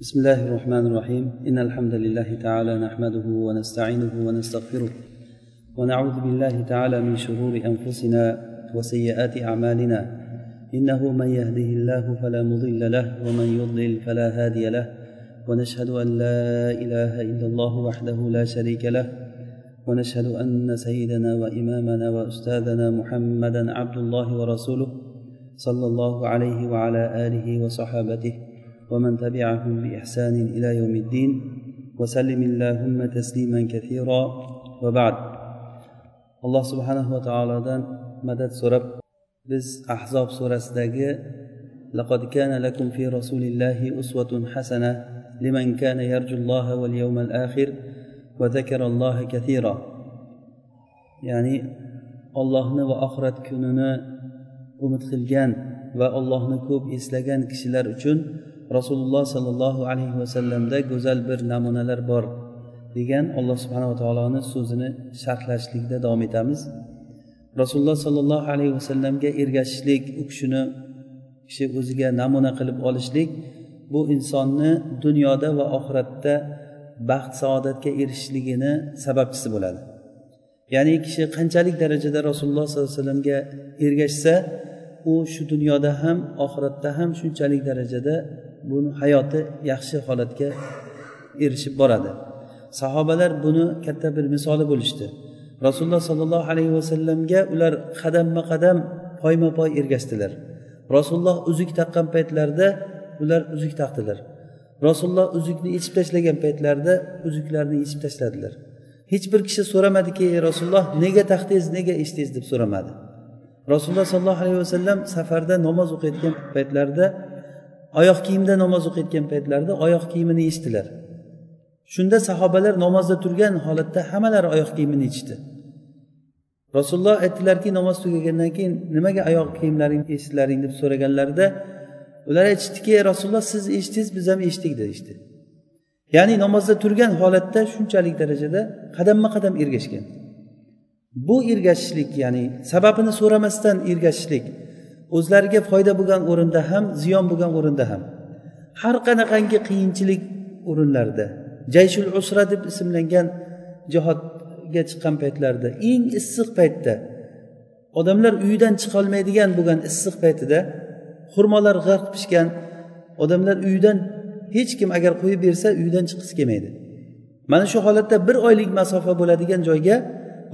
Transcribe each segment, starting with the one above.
بسم الله الرحمن الرحيم إن الحمد لله تعالى نحمده ونستعينه ونستغفره ونعوذ بالله تعالى من شرور أنفسنا وسيئات أعمالنا إنه من يهده الله فلا مضل له ومن يضلل فلا هادي له ونشهد أن لا إله إلا الله وحده لا شريك له ونشهد أن سيدنا وإمامنا وأستاذنا محمدا عبد الله ورسوله صلى الله عليه وعلى آله وصحابته ومن تبعهم بإحسان إلى يوم الدين وسلم اللهم تسليما كثيرا وبعد alloh subhanahu va taolodan madad so'rab biz ahzob surasidagi لقد كان لكم في رسول الله أسوة حسنة لمن كان يرجو الله واليوم الآخر وذكر الله كثيرا يعني ollohni va oxirat kunini umid qilgan va ollohni ko'p eslagan kishilar uchun rasululloh sollallohu alayhi vasallamda go'zal bir namunalar bor degan alloh subhanava taoloni so'zini sharhlashlikda davom etamiz. Rasululloh sollallohu alayhi vasallamga ergashishlik u kishini kishi o'ziga namuna qilib olishlik bu insonni dunyoda va oxiratda baxt saodatga erishishligini sababchisi bo'ladi. Ya'ni kishi qanchalik darajada rasululloh sollallohu alayhi vasallamga ergashsa u shu dunyoda ham oxiratda ham shunchalik darajada buni hayoti yaxshi holatga erishib boradi. Sahobalar buni katta bir misoli bo'lishdi. Rasululloh sollallohu alayhi vasallamga ular qadamma qadam poyma poy ergashdilar. Rasululloh uzuk taqqan paytlarida ular uzuk taqdilar. Rasululloh uzukni yechib tashlagan paytlarida uzuklarni yechib tashladilar. Hech bir kishi so'ramadiki ey rasululloh nega taqdingiz nega echdingiz deb so'ramadi. Rasululloh sollallohu alayhi vasallam safarda namoz o'qiyotgan paytlarida oyoq kiyimda namoz o'qiyotgan paytlarida oyoq kiyimini yechdilar shunda sahobalar namozda turgan holatda hammalari oyoq kiyimini yechdi rasululloh aytdilarki namoz tugagandan keyin nimaga oyoq kiyimlaringni yechdilaring deb so'raganlarida ular aytishdiki rasululloh siz eshitdingiz biz ham eshitdik deyishdi ya'ni namozda turgan holatda shunchalik darajada qadamma qadam ergashgan. Bu ergashishlik ya'ni sababini so'ramasdan ergashishlik o'zlariga foyda bo'lgan o'rinda ham ziyon bo'lgan o'rinda ham. Har qanaqangi qiyinchilik o'rinlarida jayshul usra deb ismlangan jihodga chiqqan paytlarida eng issiq paytda odamlar uyidan chiqolmaydigan bo'lgan issiq paytida xurmolar g'arq pishgan odamlar uyidan hech kim agar qo'yib bersa uyidan chiqqisi kelmaydi. Mana shu holatda bir oylik masofa bo'ladigan joyga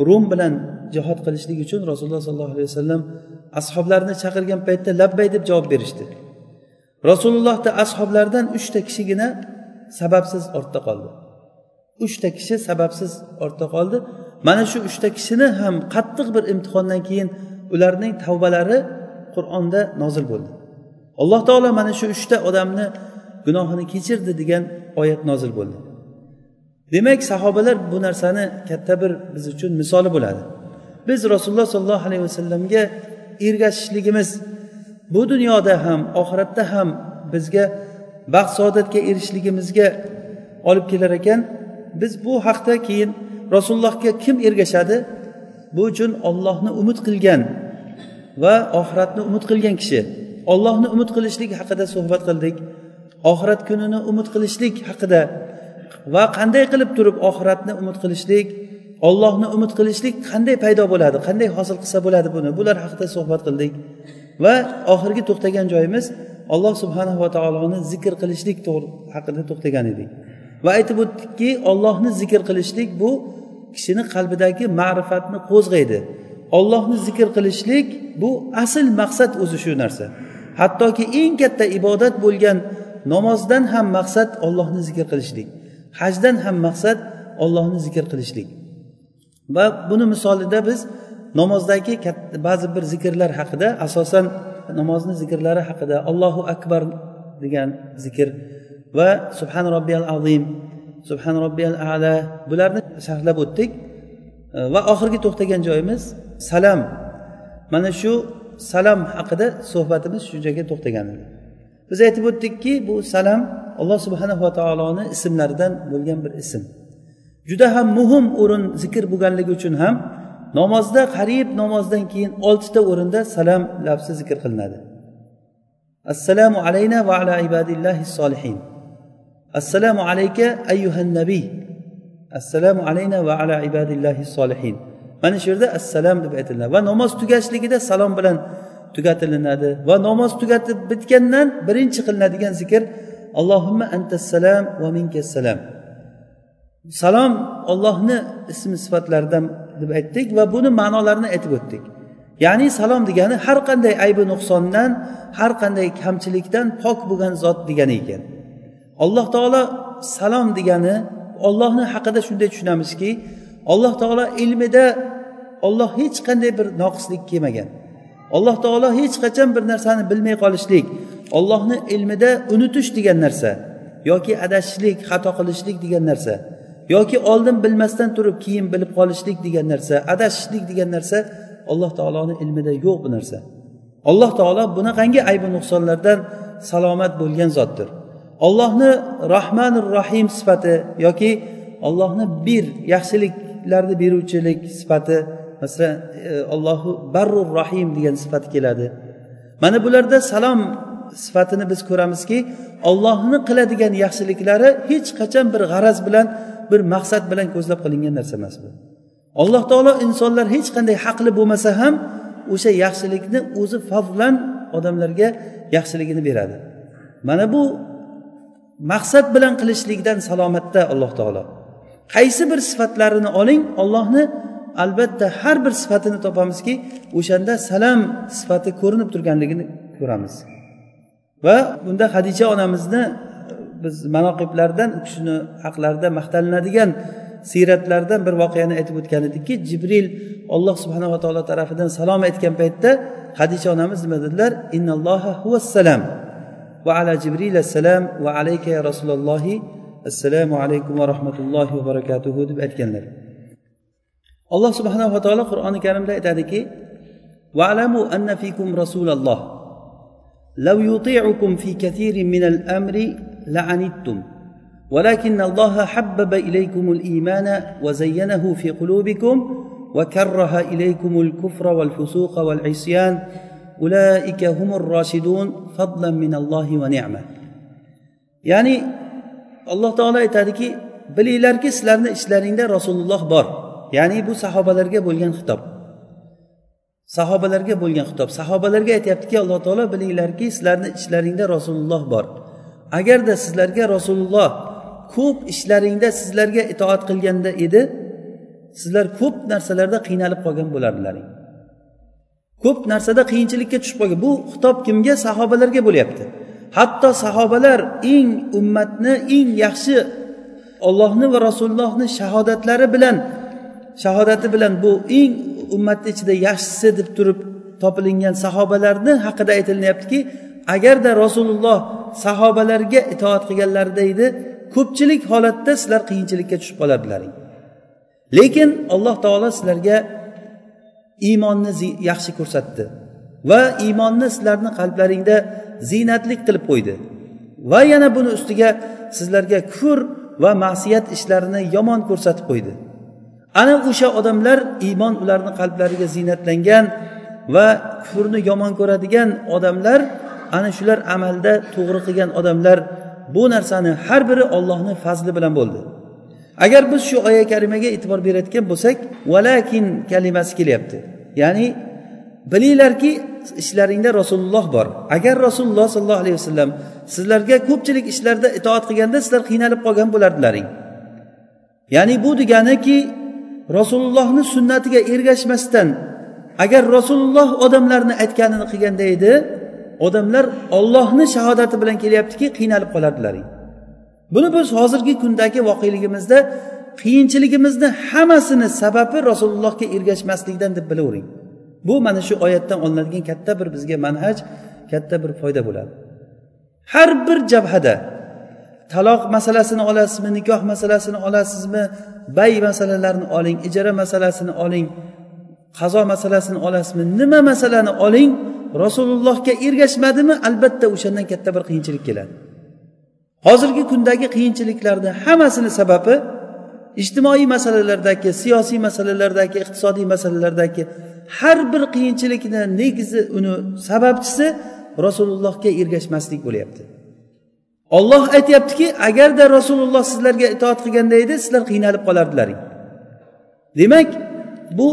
rum bilan jihod qilishlik uchun rasululloh sollallohu alayhi vasallam ashoblarni chaqirgan paytda labbay deb javob berishdi. Rasulullohda ashoblaridan uchta kishigina sababsiz ortda qoldi. Uchta kishi sababsiz ortda qoldi. Mana shu uchta kishini ham qattiq bir imtihondan keyin ularning tavbalari qur'onda nozil bo'ldi. Alloh taolo mana shu uchta odamni gunohini kechirdi degan oyat nozil bo'ldi. Demak sahobalar bu narsani katta bir biz uchun misoli bo'ladi. Biz rasululloh sollallohu alayhi vasallamga ergashishligimiz bu dunyoda ham oxiratda ham bizga baxt saodatga erishishligimizga olib kelar ekan. Biz bu haqda keyin rasulullohga kim ergashadi? Bu uchun ollohni umid qilgan va oxiratni umid qilgan kishi. Ollohni umid qilishlik haqida suhbat qildik. Oxirat kunini umid qilishlik haqida va qanday qilib turib oxiratni umid qilishlik? Ollohni umid qilishlik qanday paydo bo'ladi qanday hosil qilsa bo'ladi buni? Bular haqida suhbat qildik. Va oxirgi to'xtagan joyimiz alloh subhanahu va taoloni zikr qilishlik haqida to'xtagan edik. Va aytib o'tdikki ollohni zikr qilishlik bu kishini qalbidagi ma'rifatni qo'zg'aydi. Ollohni zikr qilishlik bu asl maqsad o'zi shu narsa. Hattoki eng katta ibodat bo'lgan namozdan ham maqsad ollohni zikr qilishlik hajdan ham maqsad ollohni zikr qilishlik. Va buni misolida biz namozdagi ba'zi bir zikrlar haqida asosan namozni zikrlari haqida allohu akbar degan zikr va subhan robbiyal azim subhan robbiyal ala bularni sharhlab o'tdik. Va oxirgi to'xtagan joyimiz salam. Mana shu salam haqida suhbatimiz shu joyga to'xtagan. Edi biz aytib o'tdikki bu salam alloh subhanahu va taoloni ismlaridan bo'lgan bir ism. Juda ham muhim o'rin zikr bo'lganligi uchun ham namozda qariyb namozdan keyin oltita o'rinda salam lafzi zikr qilinadi. Assalomu alayna va ala ibadillahi solihin assalomu alayka ayyuhan nabiy. Assalomu alayna va ala ibadillahi solihin mana shu yerda assalom deb aytiladi. Va namoz tugashligida salom bilan tugatilinadi va namoz tugatib bitgandan birinchi qilinadigan zikr allohimma antassalam va minkassalam salom ollohni ismi sifatlaridan deb aytdik va buni ma'nolarini aytib o'tdik. Ya'ni salom degani har qanday aybi nuqsondan har qanday kamchilikdan pok bo'lgan zot degani ekan. Alloh taolo salom degani ollohni haqida shunday tushunamizki alloh taolo ilmida olloh hech qanday bir noqislik kelmagan. Alloh taolo hech qachon bir narsani bilmay qolishlik ollohni ilmida unutish degan narsa yoki adashishlik xato qilishlik degan narsa yoki oldin bilmasdan turib keyin bilib qolishlik degan narsa adashishlik degan narsa alloh taoloni ilmida yo'q bu narsa. Alloh taolo bunaqangi aybi nuqsonlardan salomat bo'lgan zotdir. Ollohni rahmanir rohim sifati yoki ollohni bir yaxshiliklarni beruvchilik sifati masalan e, allohu barrur rohim degan sifat keladi. Mana bularda salom sifatini biz ko'ramizki ollohni qiladigan yaxshiliklari hech qachon bir g'araz bilan bir maqsad bilan ko'zlab qilingan narsa emas bu. Alloh taolo insonlar hech qanday haqli bo'lmasa ham o'sha yaxshilikni o'zi favlan odamlarga yaxshiligini beradi. Mana bu maqsad bilan qilishlikdan salomatda alloh taolo. Qaysi bir sifatlarini oling ollohni albatta har bir sifatini topamizki o'shanda salam sifati ko'rinib turganligini ko'ramiz. Va bunda hadicha onamizni biz manoqiblardan u kishini haqlarida maqtalinadigan siyratlardan bir voqeani aytib o'tgan edikki jibril olloh subhanava taolo tarafidan salom aytgan paytda hadicha onamiz nima dedilar innalloha huvassalam va ala jibril assalam va alayka ya rasulullohi assalomu alaykum va rahmatullohi va barakatuhu deb aytganlar alloh subhanava taolo qur'oni karimda aytadiki va'lamu anna fikum rasulalloh لو يطيعكم في كثير من الامر لعنتم ولكن الله حبب اليكم الايمان وزينه في قلوبكم وكره اليكم الكفر والفسوق والعصيان اولئك هم الراشدون فضلا من الله ونعمه يعني alloh taolo aytadiki bilinglarki sizlarni ichlaringda rasululloh bor ya'ni bu sahobalarga bo'lgan xitob sahobalarga bo'lgan xitob sahobalarga aytyaptiki alloh taolo bilinglarki sizlarni ichlaringda rasululloh bor Agarda sizlarga rasululloh ko'p ishlaringda sizlarga itoat qilganda edi sizlar ko'p narsalarda qiynalib qolgan bo'lardilaring. Ko'p narsada qiyinchilikka tushib qolgan. Bu xitob kimga? Sahobalarga bo'lyapti. Hatto sahobalar eng ummatni eng yaxshi ollohni va rasulullohni shahodatlari bilan shahodati bilan bu eng ummatni ichida yaxshisi deb turib topilingan sahobalarni haqida aytilyaptiki agarda rasululloh sahobalarga itoat qilganlarida edi ko'pchilik holatda sizlar qiyinchilikka tushib qolardilaring lekin alloh taolo sizlarga iymonni yaxshi ko'rsatdi va iymonni sizlarni qalblaringda ziynatlik qilib qo'ydi. Va yana buni ustiga sizlarga kufr va ma'siyat ishlarini yomon ko'rsatib qo'ydi. Ana o'sha odamlar iymon ularni qalblariga ziynatlangan va kufrni yomon ko'radigan odamlar ana shular amalda to'g'ri qilgan odamlar bu narsani har biri ollohni fazli bilan bo'ldi. Agar biz shu oya karimaga e'tibor berayotgan bo'lsak valakin kalimasi kelyapti. Ya'ni bilinglarki ishlaringda rasululloh bor. Agar rasululloh sollallohu alayhi vasallam sizlarga ko'pchilik ishlarda itoat qilganda sizlar qiynalib qolgan bo'lardilaring ya'ni bu deganiki rasulullohni sunnatiga ergashmasdan agar rasululloh odamlarni aytganini qilganda edi odamlar ollohni shahodati bilan kelyaptiki qiynalib qolardilaring buni biz hozirgi kundagi voqeligimizda qiyinchiligimizni hammasini sababi rasulullohga ergashmaslikdan deb bilavering. Bu mana shu oyatdan olinadigan katta bir bizga manhaj katta bir foyda bo'ladi. Har bir jabhada taloq masalasini olasizmi nikoh masalasini olasizmi bay masalalarini oling ijara masalasini oling qazo masalasini olasizmi nima masalani oling rasulullohga ergashmadimi? Albatta o'shandan katta bir qiyinchilik keladi. Hozirgi kundagi qiyinchiliklarni hammasini sababi ijtimoiy masalalardagi siyosiy masalalardagi iqtisodiy masalalardagi har bir qiyinchilikni negizi uni sababchisi rasulullohga ergashmaslik bo'lyapti. Olloh aytyaptiki agarda rasululloh sizlarga itoat qilganda edi sizlar qiynalib qolardilaring. Demak bu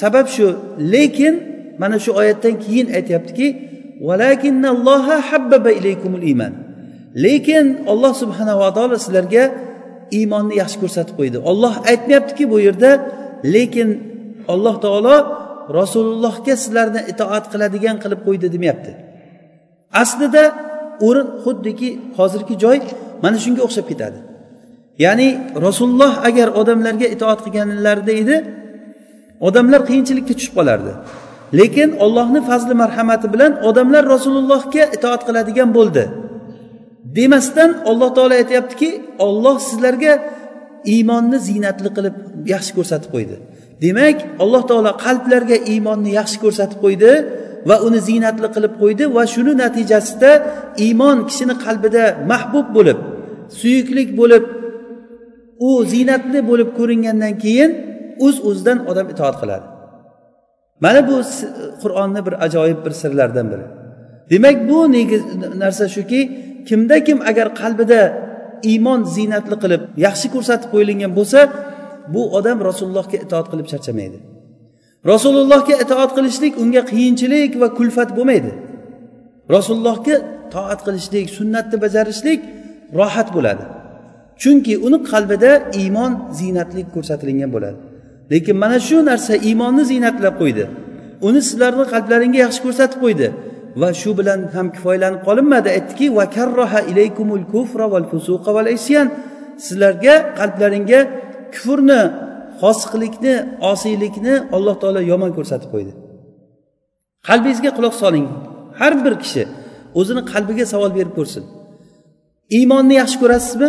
sabab shu. Lekin mana shu oyatdan keyin aytyaptiki lekin olloh subhanava taolo sizlarga iymonni yaxshi ko'rsatib qo'ydi. Olloh aytmayaptiki bu yerda lekin alloh taolo rasulullohga sizlarni itoat qiladigan qilib qo'ydi demayapti aslida o'rin xuddiki hozirgi joy mana shunga o'xshab ketadi. Ya'ni rasululloh agar odamlarga itoat qilganlarida edi odamlar qiyinchilikka tushib qolardi. Lekin ollohni fazli marhamati bilan odamlar rasulullohga itoat qiladigan bo'ldi. Demasdan alloh taolo aytyaptiki olloh sizlarga iymonni ziynatli qilib yaxshi ko'rsatib qo'ydi. Demak alloh taolo qalblarga iymonni yaxshi ko'rsatib qo'ydi va uni ziynatli qilib qo'ydi va shuni natijasida iymon kishini qalbida mahbub bo'lib suyuklik bo'lib u ziynatli bo'lib ko'ringandan keyin o'z uz o'zidan odam itoat qiladi. Mana bu qur'onni bir ajoyib bir sirlaridan biri. Demak bu negiz narsa shuki kimda kim agar qalbida iymon ziynatli qilib yaxshi ko'rsatib qo'yilgan bo'lsa bu odam rasulullohga itoat qilib charchamaydi. Rasulullohga itoat qilishlik unga qiyinchilik va kulfat bo'lmaydi. Rasulullohga toat qilishlik sunnatni bajarishlik rohat bo'ladi. Chunki uni qalbida iymon ziynatlik ko'rsatilgan bo'ladi. Lekin mana shu narsa iymonni ziynatlab qo'ydi. Uni sizlarni qalblaringga yaxshi ko'rsatib qo'ydi. Va shu bilan ham kifoyalanib qolinmadi. Aytdiki va karroha ilaykumul kufra val fusuqa val isyan. Sizlarga qalblaringga kufrni fosiqlikni osiylikni alloh taolo yomon ko'rsatib qo'ydi. Qalbingizga quloq soling. Har bir kishi o'zini qalbiga savol berib ko'rsin. Iymonni yaxshi ko'rasizmi?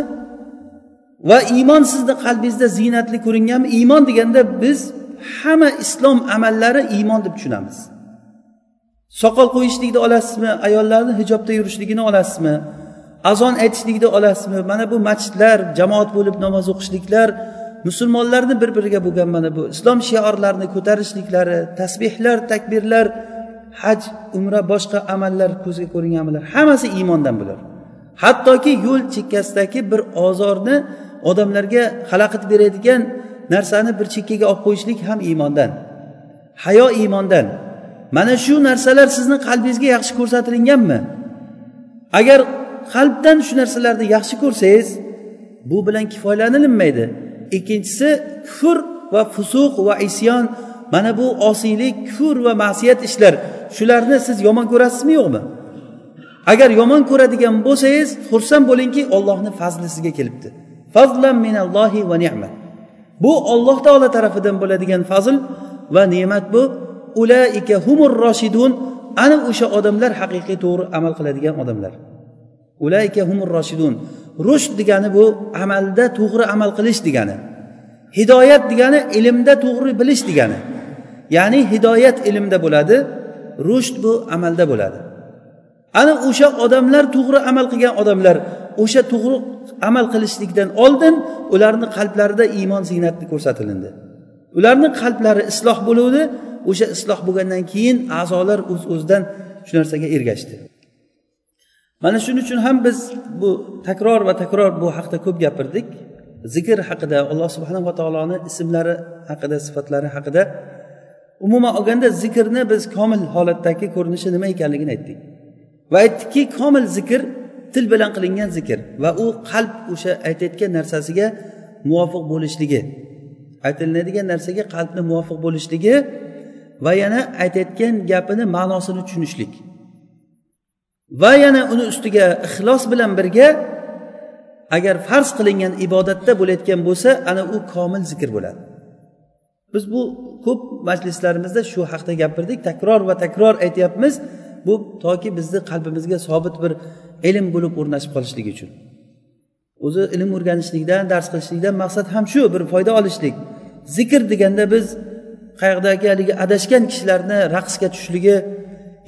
Va iymon sizni qalbingizda ziynatli ko'ringanmi iymon deganda biz hamma islom amallari iymon deb tushunamiz. Soqol qo'yishlikni olasizmi? Ayollarni hijobda yurishligini olasizmi? Azon aytishlikni olasizmi? Mana bu masjidlar jamoat bo'lib namoz o'qishliklar musulmonlarni bir biriga bo'lgan mana bu islom shiorlarini ko'tarishliklari tasbehlar takbirlar haj umra boshqa amallar ko'zga ko'ringan amallar hammasi iymondan bular hattoki yo'l chekkasidagi bir ozorni odamlarga xalaqit beradigan narsani bir chekkaga olib qo'yishlik ham iymondan. Hayo iymondan. Mana shu narsalar sizni qalbingizga yaxshi ko'rsatilinganmi agar qalbdan shu narsalarni yaxshi ko'rsangiz bu bilan kifoyalanilmaydi ikkinchisi kufr va fusuq va isyon mana bu osiylik kufr va ma'siyat ishlar. Shularni siz yomon ko'rasizmi yo'qmi? Agar yomon ko'radigan bo'lsangiz xursand bo'lingki ollohni fazli sizga kelibdi. Fazlan minallohi va ne'mat bu olloh taolo tarafidan bo'ladigan fazl va ne'mat bu. Ulaika humur roshidun ana o'sha odamlar haqiqiy to'g'ri amal qiladigan odamlar. Ulaika humur roshidun rushd degani bu amalda to'g'ri amal qilish degani. Hidoyat degani ilmda to'g'ri bilish degani. Ya'ni hidoyat ilmda bo'ladi rushd bu amalda bo'ladi. Ana o'sha odamlar to'g'ri amal qilgan odamlar o'sha to'g'ri amal qilishlikdan oldin ularni qalblarida iymon ziynati ko'rsatilindi. Ularni qalblari isloh bo'luvdi o'sha isloh bo'lgandan keyin a'zolar o'z uz o'zidan shu narsaga ergashdi. Mana shuning uchun ham biz bu takror va takror bu haqida ko'p gapirdik. Zikr haqida alloh subhanava taoloni ismlari haqida sifatlari haqida. Umuman olganda zikrni biz komil holatdagi ko'rinishi nima ekanligini aytdik. Va aytdikki komil zikr til bilan qilingan zikr va u qalb o'sha aytayotgan narsasiga muvofiq bo'lishligi aytilinadigan narsaga qalbni muvofiq bo'lishligi va yana aytayotgan gapini ma'nosini tushunishlik va yana uni ustiga ixlos bilan birga agar farz qilingan ibodatda bo'layotgan bo'lsa ana u komil zikr bo'ladi. Biz bu ko'p majlislarimizda shu haqida gapirdik takror va takror aytyapmiz. Bu toki bizni qalbimizga sobit bir ilm bo'lib o'rnashib qolishligi uchun. O'zi ilm o'rganishlikdan dars qilishlikdan maqsad ham shu bir foyda olishlik. Zikr deganda biz qayoqdagi haligi adashgan kishilarni raqsga tushishligi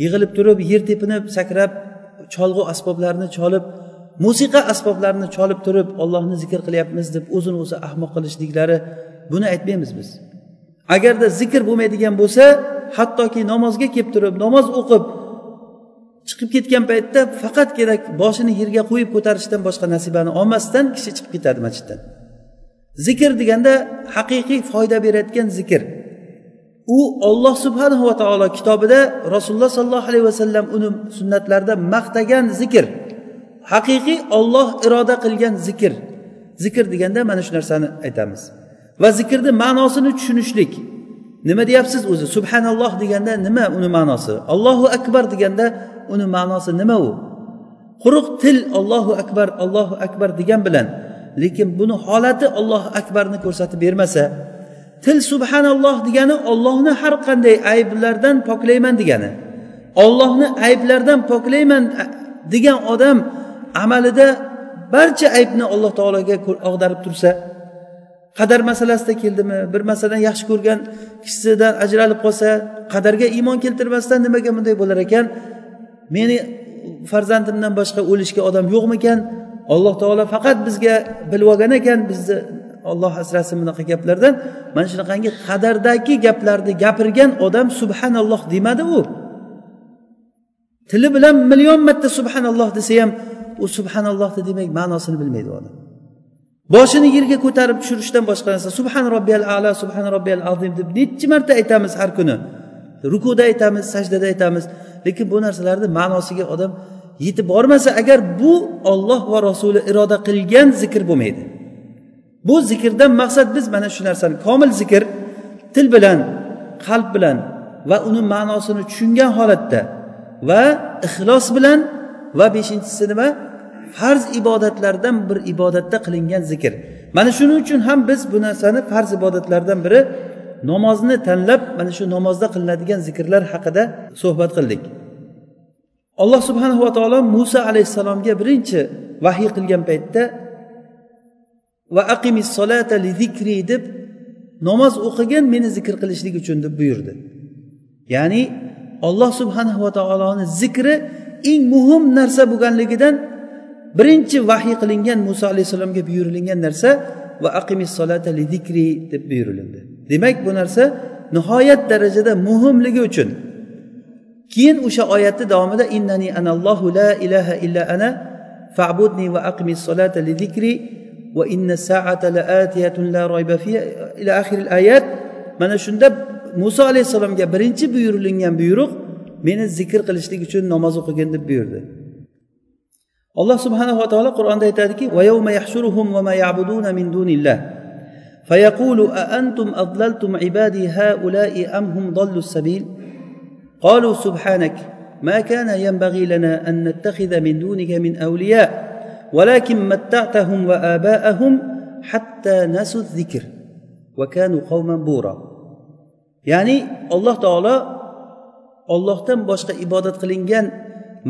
yig'ilib turib yer tepinib sakrab cholg'u asboblarini cholib musiqa asboblarini cholib turib ollohni zikr qilyapmiz deb o'zini o'zi ahmoq qilishliklari buni aytmaymiz biz. Agarda zikr bo'lmaydigan bo'lsa hattoki namozga kelib turib namoz o'qib chiqib ketgan paytda faqat kerak boshini yerga qo'yib ko'tarishdan boshqa nasibani olmasdan kishi chiqib ketadi masjiddan. Zikr deganda haqiqiy foyda berayotgan zikr. U olloh subhanahu va taolo kitobida rasululloh sollallohu alayhi vasallam uni sunnatlarida maqtagan zikr. Haqiqiy olloh iroda qilgan zikr. Zikr deganda mana shu narsani aytamiz. Va zikrni ma'nosini tushunishlik. Nima deyapsiz o'zi? Subhanalloh deganda nima uni ma'nosi? Allohu akbar deganda uni ma'nosi nima u? Quruq til ollohu akbar allohu akbar degan bilan lekin buni holati ollohu akbarni ko'rsatib bermasa til subhanalloh degani ollohni har qanday ayblardan poklayman degani ollohni ayblardan poklayman degan odam amalida barcha aybni alloh taologa ag'darib tursa qadar masalasida keldimi bir masalan yaxshi ko'rgan kishisidan ajralib qolsa qadarga iymon keltirmasdan nimaga bunday bo'lar ekan? Meni farzandimdan boshqa o'lishga odam yo'qmikan? Alloh taolo faqat bizga bilib olgan ekan bizni olloh asrasin bunaqa gaplardan. Mana shunaqangi qadardagi gaplarni gapirgan odam subhanalloh demadi u. Tili bilan million marta subhanalloh desa ham u subhanallohni demak ma'nosini bilmaydi u odam. Boshini yerga ko'tarib tushirishdan boshqa narsa subhan robbiyal ala subhan robbiyal azim deb nechi marta aytamiz har kuni? Rukuda aytamiz sajdada aytamiz. Lekin bu narsalarni ma'nosiga odam yetib bormasa agar bu olloh va rasuli iroda qilgan zikr bo'lmaydi. Bu zikrdan maqsad biz mana shu narsani komil zikr til bilan qalb bilan va uni ma'nosini tushungan holatda va ixlos bilan va beshinchisi nima? Farz ibodatlardan bir ibodatda qilingan zikr. Mana shuning uchun ham biz bu narsani farz ibodatlardan biri namozni tanlab mana shu namozda qilinadigan zikrlar haqida suhbat qildik. Alloh subhanahu va taolo muso alayhissalomga birinchi vahiy qilgan paytda va aqimis solata li zikri deb namoz o'qigin meni zikr qilishlik uchun deb buyurdi. Ya'ni olloh subhanahu va taoloni zikri eng muhim narsa bo'lganligidan birinchi vahiy qilingan muso alayhissalomga buyurilgan narsa va aqimis solata li zikri deb buyurilindi. Demak bu narsa nihoyat darajada muhimligi uchun. Keyin o'sha oyatni davomida innani anallohu la ilaha illa ana fa'budni va aqimis solata li zikri va inna saata laatiyatun la royba fiha ila oxir ayat. Mana shunda muso alayhissalomga birinchi buyurilgan buyruq meni zikr qilishlik uchun namoz o'qigin deb buyurdi. Alloh subhanahu va taolo qur'onda aytadiki فيقول أأنتم أضللتم عبادي هؤلاء أم هم ضلوا السبيل قالوا سبحانك ما كان ينبغي لنا أن نتخذ من دونك من أولياء ولكن متعتهم وآباءهم حتى نسوا الذكر وكانوا قوما بورا ya'ni alloh taolo ollohdan boshqa ibodat qilingan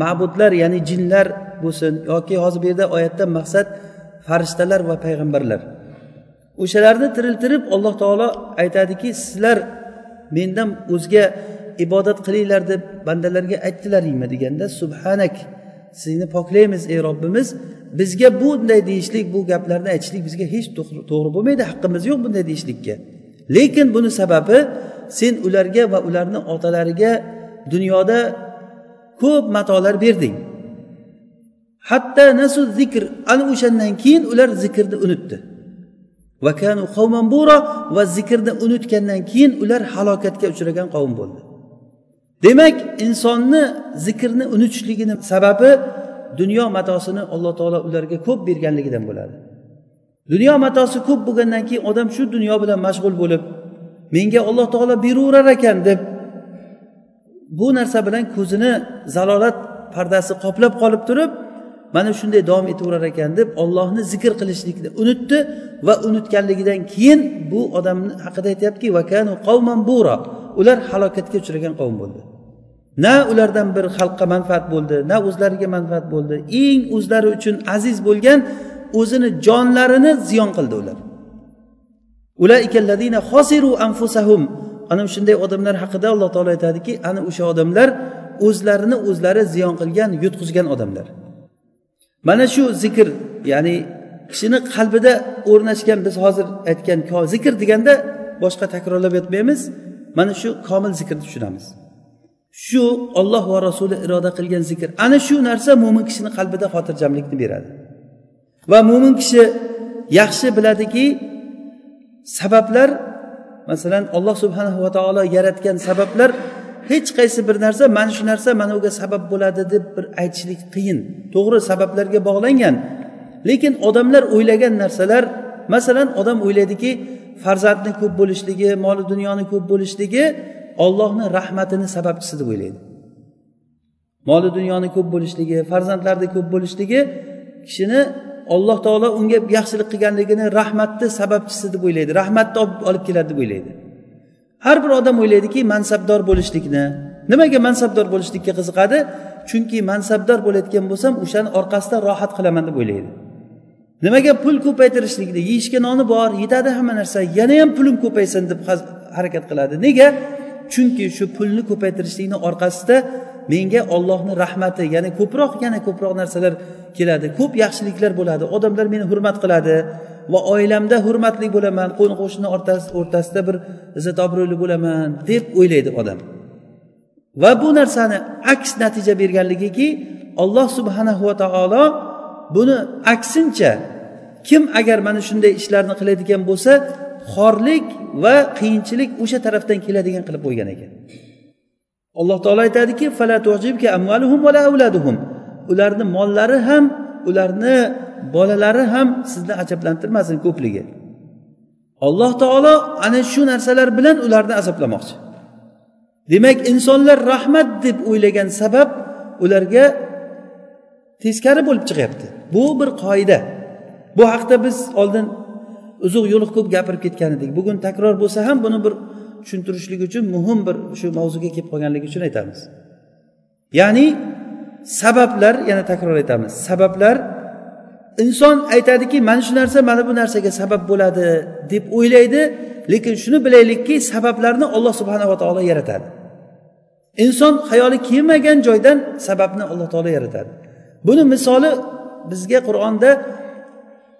ma'budlar ya'ni jinlar bo'lsin yoki hozir bu yerda oyatdan maqsad farishtalar va payg'ambarlar O'shalarni tiriltirib alloh taolo aytadiki sizlar mendan o'zga ibodat qilinglar deb bandalarga aytdilaringmi deganda subhanak sizni poklaymiz ey robbimiz. Bizga bunday deyishlik bu gaplarni aytishlik bizga hech to'g'ri bo'lmaydi haqqimiz yo'q bunday deyishlikka. Lekin buni sababi sen ularga va ularni otalariga dunyoda ko'p matolar berding. Hatto nasu zikr ana o'shandan keyin ular zikrni unutdi. Va zikrni unutgandan keyin ular halokatga uchragan qavm bo'ldi. Demak insonni zikrni unutishligini sababi dunyo matosini alloh taolo ularga ko'p berganligidan bo'ladi. Dunyo matosi ko'p bo'lgandan keyin odam shu dunyo bilan mashg'ul bo'lib menga alloh taolo beraverar ekan deb bu narsa bilan ko'zini zalolat pardasi qoplab qolib turib mana shunday davom etaverar ekan deb ollohni zikr qilishlikni unutdi va unutganligidan keyin bu odamni haqida aytyaptiki ular halokatga uchragan qavm bo'ldi. Na ulardan bir xalqqa manfaat bo'ldi na o'zlariga manfaat bo'ldi. Eng o'zlari uchun aziz bo'lgan o'zini jonlarini ziyon qildi ular. Ana shunday odamlar haqida alloh taolo aytadiki ana o'sha odamlar o'zlarini o'zlari ziyon qilgan yutqizgan odamlar. Mana shu zikr ya'ni kishini qalbida o'rnashgan biz hozir aytgan zikr deganda boshqa takrorlab yotmaymiz. Mana shu komil zikrni tushunamiz. Shu olloh va rasuli iroda qilgan zikr ana shu narsa mo'min kishini qalbida xotirjamlikni beradi. Va mo'min kishi yaxshi biladiki sabablar masalan alloh subhanahu va taolo yaratgan sabablar hech qaysi bir narsa mana shu narsa mana buga sabab bo'ladi deb bir aytishlik qiyin. To'g'ri sabablarga bog'langan. Lekin odamlar o'ylagan narsalar masalan odam o'ylaydiki farzandni ko'p bo'lishligi moli dunyoni ko'p bo'lishligi ollohni rahmatini sababchisi deb o'ylaydi. Moli dunyoni ko'p bo'lishligi farzandlarni ko'p bo'lishligi kishini alloh taolo unga yaxshilik qilganligini rahmatni sababchisi deb o'ylaydi rahmatni olib keladi deb o'ylaydi. Har bir odam o'ylaydiki mansabdor bo'lishlikni. Nimaga mansabdor bo'lishlikka qiziqadi? Chunki mansabdor bo'layotgan bo'lsam o'shani orqasidan rohat qilaman deb o'ylaydi. Nimaga pul ko'paytirishlikni yeyishga noni bor yetadi hamma narsa yana ham pulim ko'paysin deb harakat qiladi. Nega? Chunki shu pulni ko'paytirishlikni orqasida menga ollohni rahmati ya'ni ko'proq yana ko'proq narsalar keladi. Ko'p yaxshiliklar bo'ladi odamlar meni hurmat qiladi. Va oilamda hurmatli bo'laman qo'ni qo'shni o'rtasida bir izzat obro'li bo'laman deb o'ylaydi odam. Va bu narsani aks natija berganligiki alloh subhanahu va taolo buni aksincha kim agar mana shunday ishlarni qiladigan bo'lsa xorlik va qiyinchilik o'sha tarafdan keladigan qilib qo'ygan ekan. Alloh taolo aytadiki ularni mollari ham ularni bolalari ham sizni ajablantirmasin ko'pligi. Alloh taolo ana shu narsalar bilan ularni azoblamoqchi. Demak insonlar rahmat deb o'ylagan sabab ularga teskari bo'lib chiqyapti. Bu bir qoida. Bu haqda biz oldin uzuq yo'liq ko'p gapirib ketgan edik. Bugun takror bo'lsa ham buni bir tushuntirishlik uchun muhim bir shu mavzuga kelib qolganligi uchun aytamiz. Ya'ni sabablar yana takror aytamiz. Sabablar inson aytadiki mana shu narsa mana bu narsaga sabab bo'ladi deb o'ylaydi. Lekin shuni bilaylikki sabablarni alloh subhanava taolo yaratadi. Inson xayoli kelmagan joydan sababni alloh taolo yaratadi. Buni misoli bizga qur'onda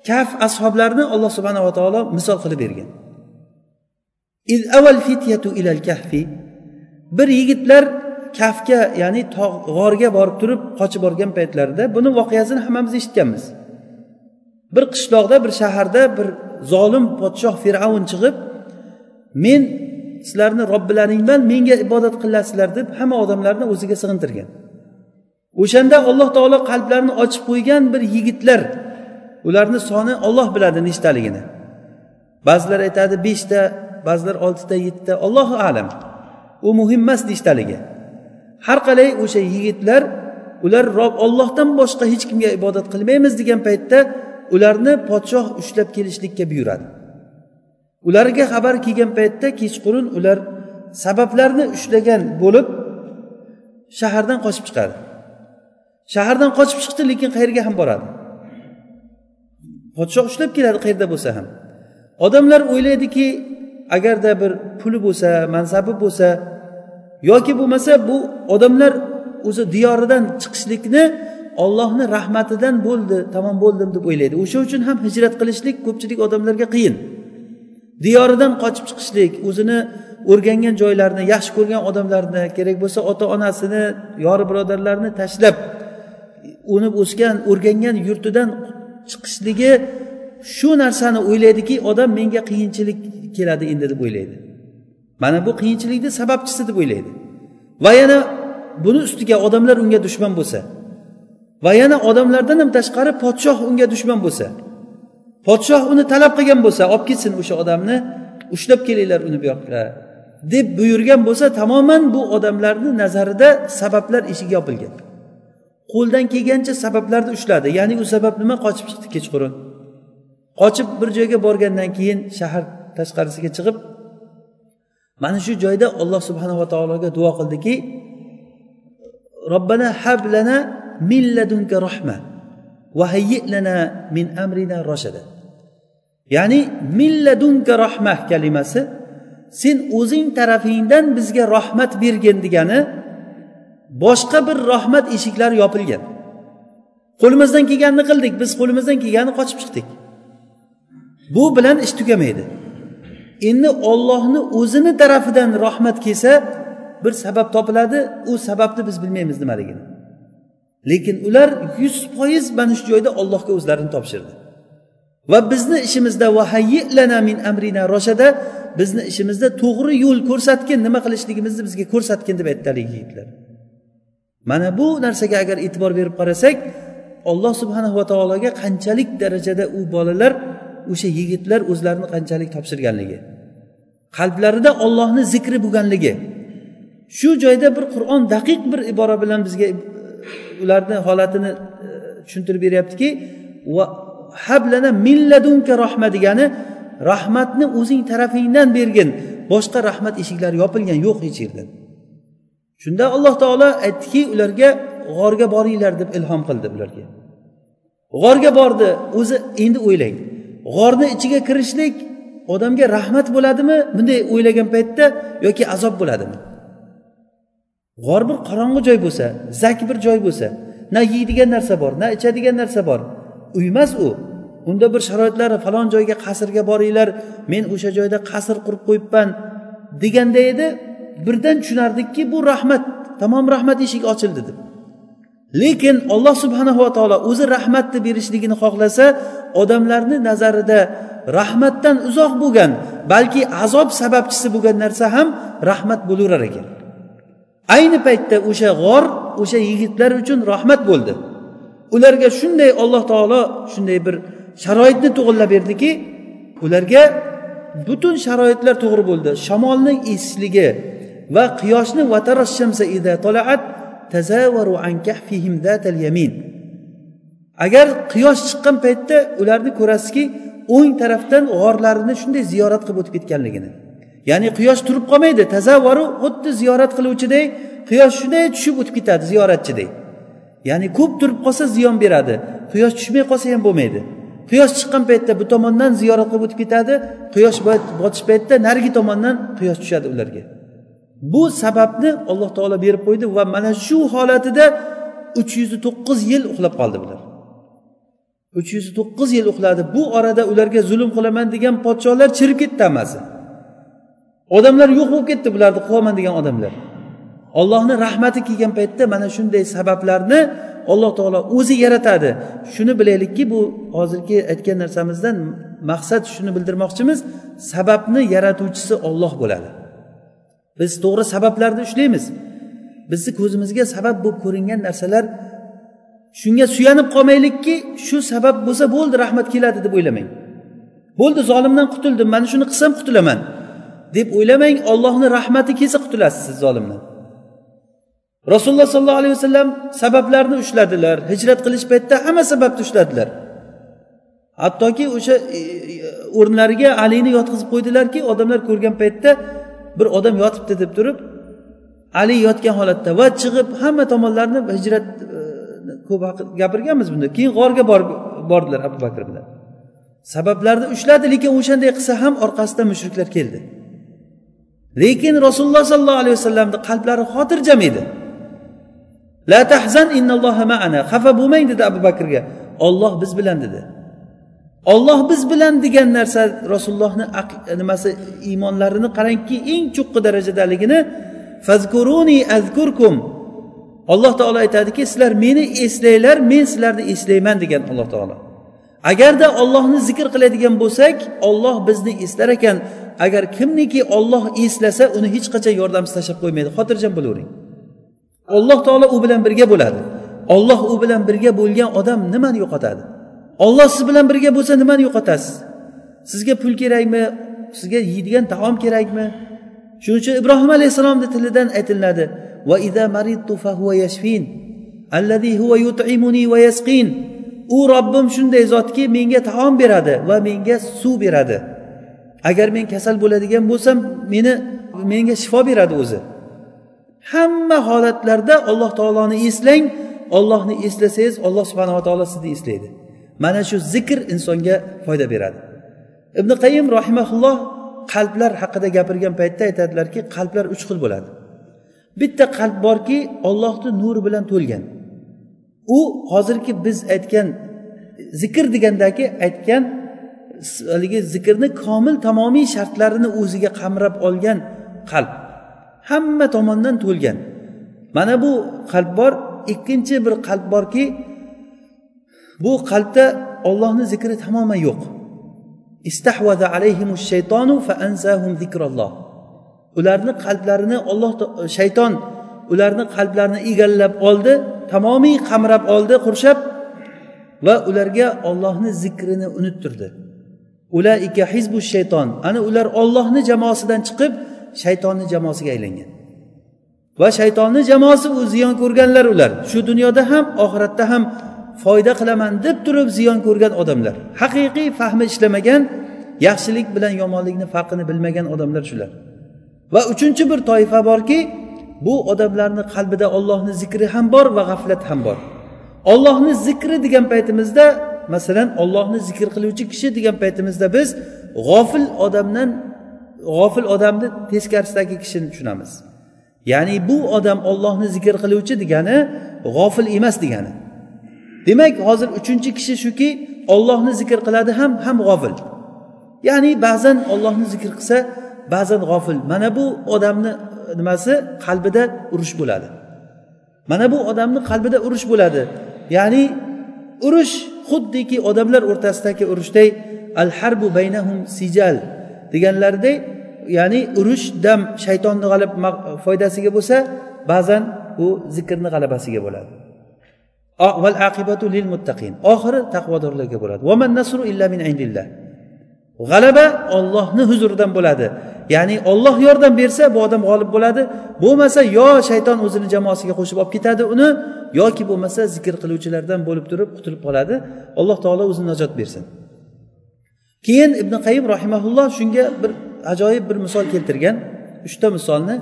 kaf ashoblarini alloh subhanava taolo misol qilib bergan. Bir yigitlar kafga ya'ni g'orga borib turib qochib borgan paytlarida buni voqeasini hammamiz eshitganmiz. Bir qishloqda bir shaharda bir zolim podshoh fir'avn chiqib men sizlarni robbilaringman menga ibodat qilasizlar deb hamma odamlarni o'ziga sig'intirgan. O'shanda alloh taolo qalblarini ochib qo'ygan bir yigitlar ularni soni olloh biladi nechtaligini. Ba'zilar aytadi beshta ba'zilar oltita yettita ollohu alam u muhim emas nechtaligi. Har qalay o'sha yigitlar ular rob ollohdan boshqa hech kimga ibodat qilmaymiz degan paytda ularni podshoh ushlab kelishlikka buyuradi. Ularga xabar kelgan paytda kechqurun ular sabablarni ushlagan bo'lib shahardan qochib chiqadi. Shahardan qochib chiqdi lekin qayerga ham boradi? Podshoh ushlab keladi qayerda bo'lsa ham. Odamlar o'ylaydiki agarda bir puli bo'lsa mansabi bo'lsa yoki bo'lmasa bu odamlar o'zi diyoridan chiqishlikni ollohni rahmatidan bo'ldi tamom bo'ldim deb o'ylaydi. O'sha uchun ham hijrat qilishlik ko'pchilik odamlarga qiyin. Diyoridan qochib chiqishlik o'zini o'rgangan joylarini yaxshi ko'rgan odamlarni kerak bo'lsa ota onasini yori birodarlarini tashlab unib o'sgan o'rgangan yurtidan chiqishligi shu narsani o'ylaydiki odam menga qiyinchilik keladi endi deb o'ylaydi. Mana bu qiyinchilikni sababchisi deb o'ylaydi. Va yana buni ustiga odamlar unga dushman bo'lsa va yana odamlardan ham tashqari podshoh unga dushman bo'lsa podshoh uni talab qilgan bo'lsa olib ketsin o'sha odamni ushlab kelinglar uni bu yoqqa deb buyurgan bo'lsa tamoman bu odamlarni nazarida sabablar eshigi yopilgan. Qo'ldan kelgancha sabablarni ushladi. Ya'ni u sabab nima? Qochib chiqdi kechqurun. Qochib bir joyga borgandan keyin shahar tashqarisiga chiqib mana shu joyda alloh subhanava taologa duo qildiki robbana hablana min ladunka rahma. Va lana min amrina roshada ya'ni min ladunka rahma kalimasi sen o'zing tarafingdan bizga rahmat bergin degani boshqa bir rahmat eshiklari yopilgan. Qo'limizdan kelganini qildik biz qo'limizdan kelganini qochib chiqdik. Bu bilan ish tugamaydi. Endi ollohni o'zini tarafidan rahmat kelsa bir sabab topiladi u sababni biz bilmaymiz nimaligini. Lekin ular yuz foiz mana shu joyda ollohga o'zlarini topshirdi. Va bizni ishimizda min amrina roshada bizni ishimizda to'g'ri yo'l ko'rsatgin nima qilishligimizni bizga ko'rsatgin deb aytdi haligi yigitlar. Mana bu narsaga agar e'tibor berib qarasak alloh va taologa qanchalik darajada u bolalar o'sha yigitlar o'zlarini qanchalik topshirganligi qalblarida ollohni zikri bo'lganligi shu joyda bir qur'on daqiq bir ibora bilan bizga ularni holatini e, tushuntirib beryaptiki hablana milladunka rahma degani rahmatni o'zing tarafingdan bergin boshqa rahmat eshiklari yopilgan yo'q hech yerda. Shunda alloh taolo aytdiki ularga g'orga boringlar deb ilhom qildi ularga. G'orga bordi o'zi endi o'ylang. G'orni ichiga kirishlik odamga rahmat bo'ladimi? Bunday o'ylagan paytda yoki azob bo'ladimi? G'or bir qorong'i joy bo'lsa zak bir joy bo'lsa na yeydigan narsa bor na ichadigan narsa bor uy emas u. Unda bir sharoitlar falon joyga qasrga boringlar men o'sha joyda qasr qurib qo'yibman deganda edi birdan tushunardikki bu rahmat tamom rahmat eshigi ochildi deb. Lekin alloh subhanava taolo o'zi rahmatni berishligini xohlasa odamlarni nazarida rahmatdan uzoq bo'lgan balki azob sababchisi bo'lgan narsa ham rahmat bo'laverar ekan. Ayni paytda o'sha g'or o'sha yigitlar uchun rahmat bo'ldi. Ularga shunday alloh taolo shunday bir sharoitni to'g'irlab berdiki ularga butun sharoitlar to'g'ri bo'ldi. Shamolning esishligi va quyoshni agar quyosh chiqqan paytda ularni ko'rasizki o'ng tarafdan g'orlarini shunday ziyorat qilib o'tib ketganligini. Ya'ni quyosh turib qolmaydi. Tazavvaru xuddi ziyorat qiluvchiday quyosh shunday tushib o'tib ketadi ziyoratchiday. Ya'ni ko'p turib qolsa ziyon beradi. Quyosh tushmay qolsa ham bo'lmaydi. Quyosh chiqqan paytda bu tomondan ziyorat qilib o'tib ketadi. Quyosh botish paytda narigi tomondan quyosh tushadi ularga. Bu sababni alloh taolo berib qo'ydi va mana shu holatida uch yuz to'qqiz yil uxlab qoldi bular. Uch yuz to'qqiz yil uxladi. Bu orada ularga zulm qilaman degan podsholar chirib ketdi hammasi odamlar yo'q bo'lib ketdi bularni qilaman degan odamlar. Ollohni rahmati kelgan paytda mana shunday sabablarni alloh taolo o'zi yaratadi. Shuni bilaylikki bu hozirgi aytgan narsamizdan maqsad shuni bildirmoqchimiz sababni yaratuvchisi olloh bo'ladi. Biz to'g'ri sabablarni ushlaymiz bizni ko'zimizga sabab bo'lib ko'ringan narsalar shunga suyanib qolmaylikki shu sabab bo'lsa bo'ldi rahmat keladi deb o'ylamang. Bo'ldi zolimdan qutuldim mana shuni qilsam qutulaman. Deb o'ylamang ollohni rahmati kelsa qutulasiz siz zolimdan rasululloh sollallohu alayhi vasallam sabablarni ushladilar. Hijrat qilish paytida hamma sababni ushladilar. Hattoki o'sha e, e, o'rnlariga alini yotqizib qo'ydilarki odamlar ko'rgan paytda bir odam yotibdi deb turib ali yotgan holatda va chiqib hamma tomonlarni hijrat e, ko'p gapirganmiz bunda. Keyin g'orga bordilar abu bakr bilan. Sabablarni ushladi lekin o'shanday qilsa ham orqasidan mushriklar keldi. Lekin rasululloh sollallohu alayhi vasallamni qalblari xotirjam edi. La tahzan innalloha ma'ana. Xafa bo'lmang dedi abu bakrga. Olloh biz bilan dedi. Olloh biz bilan degan narsa rasulullohni nimasi iymonlarini qarangki eng cho'qqi darajadaligini fazkuruni azkurkum. Alloh taolo aytadiki sizlar meni eslanglar men sizlarni eslayman degan alloh taolo. Agarda ollohni zikr qiladigan bo'lsak olloh bizni eslar ekan. Agar kimniki olloh eslasa uni hech qachon yordamsiz tashlab qo'ymaydi. Xotirjam bo'lavering. Alloh taolo u bilan birga bo'ladi. Olloh u bilan birga bo'lgan odam nimani yo'qotadi? Olloh siz bilan birga bo'lsa nimani yo'qotasiz? Sizga pul kerakmi? Sizga yeydigan taom kerakmi? Shuning uchun ibrohim alayhissalomni tilidan aytilinadi. U robbim shunday zotki menga taom beradi va menga suv beradi. Agar men kasal bo'ladigan bo'lsam meni menga shifo beradi o'zi. Hamma holatlarda alloh taoloni eslang ollohni eslasangiz alloh subhanava taolo sizni eslaydi. Mana shu zikr insonga foyda beradi. Ibn qayim rahimaulloh qalblar haqida gapirgan paytda aytadilarki qalblar uch xil bo'ladi. Bitta qalb borki ollohni nuri bilan to'lgan. U hozirgi biz aytgan zikr degandagi aytgan haligi zikrni komil tamomiy shartlarini o'ziga qamrab olgan qalb. Hamma tomondan to'lgan. Mana bu qalb bor ikkinchi bir qalb borki bu qalbda ollohni zikri tamoman yo'q. Istahvaza alayhimu shaytonu fa ansahum zikralloh ularni qalblarini olloh shayton ularni qalblarini egallab oldi tamomiy qamrab oldi qurshab va ularga ollohni zikrini unuttirdi. Ulaika hizbu shayton. Ana ular ollohni jamoasidan chiqib shaytonni jamoasiga aylangan. Va shaytonni jamoasi u ziyon ko'rganlar ular. Shu dunyoda ham oxiratda ham foyda qilaman deb turib ziyon ko'rgan odamlar. Haqiqiy fahmi ishlamagan yaxshilik bilan yomonlikni farqini bilmagan odamlar shular. Va uchinchi bir toifa borki bu odamlarni qalbida ollohni zikri ham bor va g'aflat ham bor. Ollohni zikri degan paytimizda masalan ollohni zikr qiluvchi kishi degan paytimizda biz g'ofil odamdan g'ofil odamni teskarisidagi kishini tushunamiz. Ya'ni bu odam ollohni zikr qiluvchi degani g'ofil emas degani. Demak hozir uchinchi kishi shuki ollohni zikr qiladi ham ham g'ofil. Ya'ni ba'zan ollohni zikr qilsa ba'zan g'ofil. Mana bu odamni e, nimasi? Qalbida urush bo'ladi. Mana bu odamni qalbida urush bo'ladi. Ya'ni urush xuddiki odamlar o'rtasidagi urushday al harbu baynahum sijal deganlaridek ya'ni urush dam shaytonni g'alab foydasiga bo'lsa ba'zan u zikrni g'alabasiga bo'ladi. Val aqibatu lil muttaqin oxiri taqvodorlarga bo'ladi. Vaman nasru illa min indillah. G'alaba ollohni huzuridan bo'ladi. Ya'ni olloh yordam bersa bu odam g'olib bo'ladi. Bo'lmasa yo shayton o'zini jamoasiga qo'shib olib ketadi uni yoki bo'lmasa zikr qiluvchilardan bo'lib turib qutulib qoladi. Alloh taolo o'zi najot bersin. Keyin ibn qayim rahimaulloh shunga bir ajoyib bir misol keltirgan. Uchta misolni.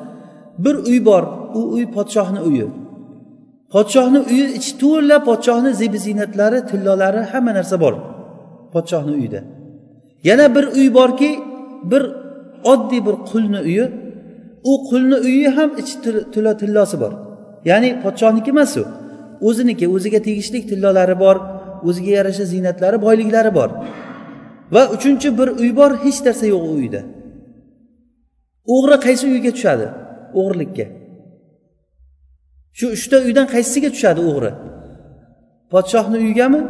Bir uy bor u uy podshohni uyi. Podshohni uyi ichi to'la podshohni zebi ziynatlari tillolari hamma narsa bor podshohni uyida. Yana bir uy borki bir oddiy bir qulni uyi. U qulni uyi ham ichi tilla tillosi bor. Ya'ni podshohniki emas u. O'ziniki o'ziga tegishli tillolari bor o'ziga yarasha ziynatlari boyliklari bor. Va uchinchi bir uy bor hech narsa yo'q u uyda. O'g'ri qaysi uyga tushadi? O'g'irlikka. Shu uchta uydan qaysisiga tushadi o'g'ri? Podshohni uyigami